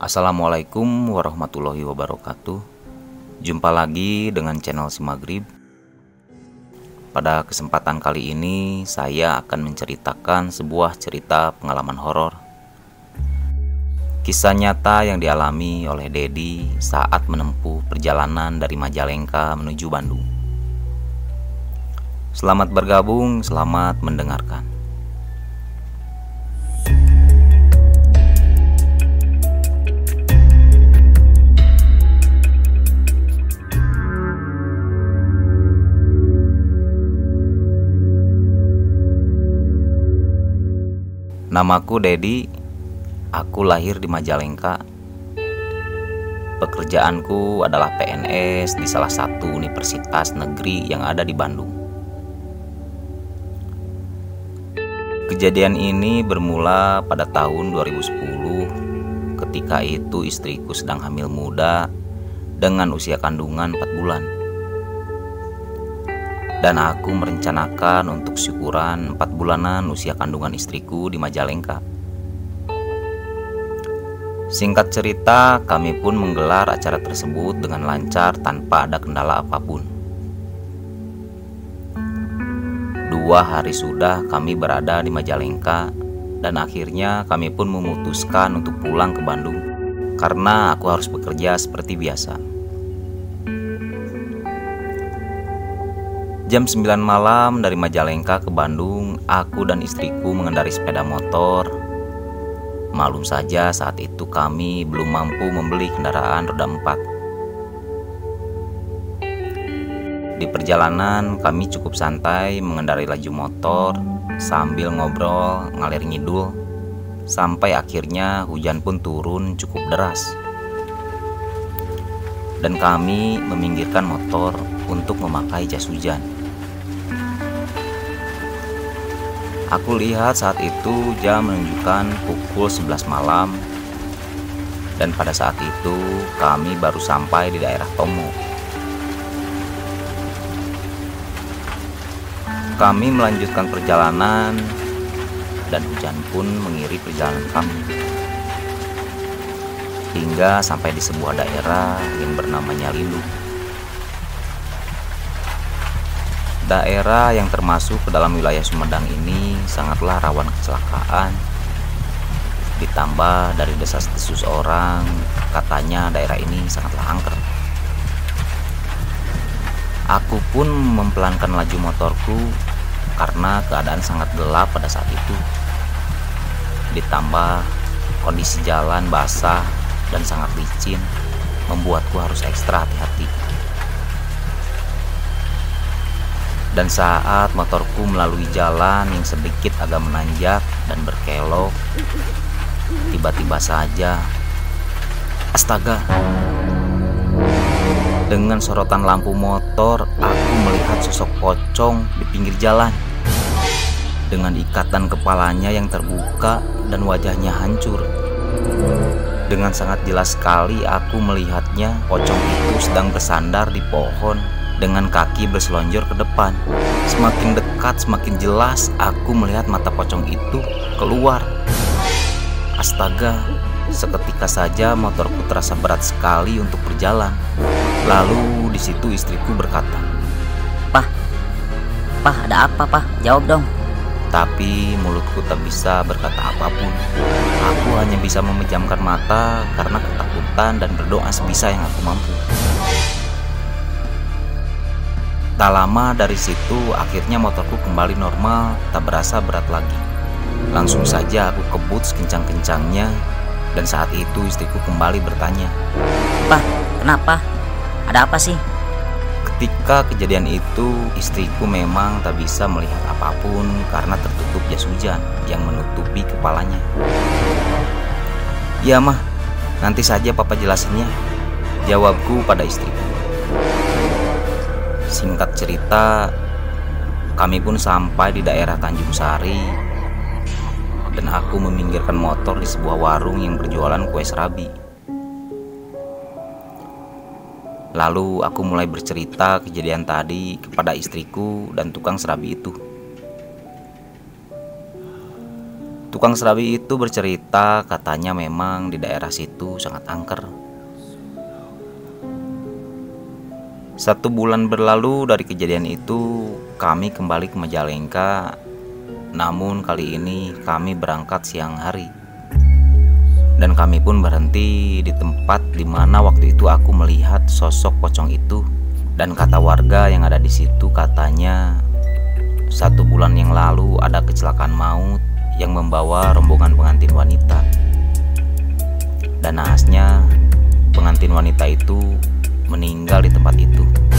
Assalamualaikum warahmatullahi wabarakatuh. Jumpa lagi dengan channel Si Maghrib. Pada kesempatan kali ini saya akan menceritakan sebuah cerita pengalaman horor. Kisah nyata yang dialami oleh Dedi saat menempuh perjalanan dari Majalengka menuju Bandung. Selamat bergabung, selamat mendengarkan Namaku Dedi. Aku lahir di Majalengka. Pekerjaanku adalah PNS di salah satu universitas negeri yang ada di Bandung. Kejadian ini bermula pada tahun 2010 ketika itu istriku sedang hamil muda dengan usia kandungan 4 bulan dan aku merencanakan untuk syukuran empat bulanan usia kandungan istriku di Majalengka. Singkat cerita, kami pun menggelar acara tersebut dengan lancar tanpa ada kendala apa pun. Dua hari sudah kami berada di Majalengka dan akhirnya kami pun memutuskan untuk pulang ke Bandung karena aku harus bekerja seperti biasa. Jam 9 malam dari Majalengka ke Bandung, aku dan istriku mengendari sepeda motor. Malum saja saat itu kami belum mampu membeli kendaraan roda empat. Di perjalanan kami cukup santai mengendari laju motor sambil ngobrol ngalir ngidul sampai akhirnya hujan pun turun cukup deras. Dan kami meminggirkan motor untuk memakai jas hujan. Aku lihat saat itu jam menunjukkan pukul 11 malam dan pada saat itu kami baru sampai di daerah Tomo. Kami melanjutkan perjalanan dan hujan pun mengiri perjalanan kami. Hingga sampai di sebuah daerah yang bernama Nyalilu. Daerah yang termasuk ke dalam wilayah Sumedang ini sangatlah rawan kecelakaan. Ditambah dari desas-desus orang, katanya daerah ini sangatlah angker. Aku pun mempelankan laju motorku karena keadaan sangat gelap pada saat itu. Ditambah kondisi jalan basah dan sangat licin membuatku harus ekstra hati-hati. Dan saat motorku melalui jalan yang sedikit agak menanjak dan berkelok, tiba-tiba saja, astaga, dengan sorotan lampu motor, aku melihat sosok pocong di pinggir jalan. Dengan ikatan kepalanya yang terbuka dan wajahnya hancur. Dengan sangat jelas sekali aku melihatnya, pocong itu sedang bersandar di pohon dengan kaki berselonjor ke depan. Semakin dekat, semakin jelas aku melihat mata pocong itu keluar. Astaga, seketika saja motorku terasa berat sekali untuk berjalan. Lalu di situ istriku berkata, "Pah, pah ada apa, pah? Jawab dong." Tapi mulutku tak bisa berkata apa pun. Aku hanya bisa memejamkan mata karena ketakutan dan berdoa sebisa yang aku mampu. Tak lama dari situ akhirnya motorku kembali normal, tak berasa berat lagi. Langsung saja aku kebut sekencang-kencangnya dan saat itu istriku kembali bertanya. Pak, kenapa? Ada apa sih? Ketika kejadian itu, istriku memang tak bisa melihat apa pun karena tertutup jas hujan yang menutupi kepalanya. Ya mah, nanti saja papa jelasinnya. Jawabku pada istriku. Singkat cerita, kami pun sampai di daerah Tanjung Sari dan aku meminggirkan motor di sebuah warung yang berjualan kue serabi. Lalu aku mulai bercerita kejadian tadi kepada istriku dan tukang serabi itu. Tukang serabi itu bercerita katanya memang di daerah situ sangat angker. Satu bulan berlalu dari kejadian itu, kami kembali ke Majalengka. Namun kali ini kami berangkat siang hari. Dan kami pun berhenti di tempat di mana waktu itu aku melihat sosok pocong itu. Dan kata warga yang ada di situ katanya satu bulan yang lalu ada kecelakaan maut yang membawa rombongan pengantin wanita. Dan naasnya, pengantin wanita itu meninggal di tempat itu.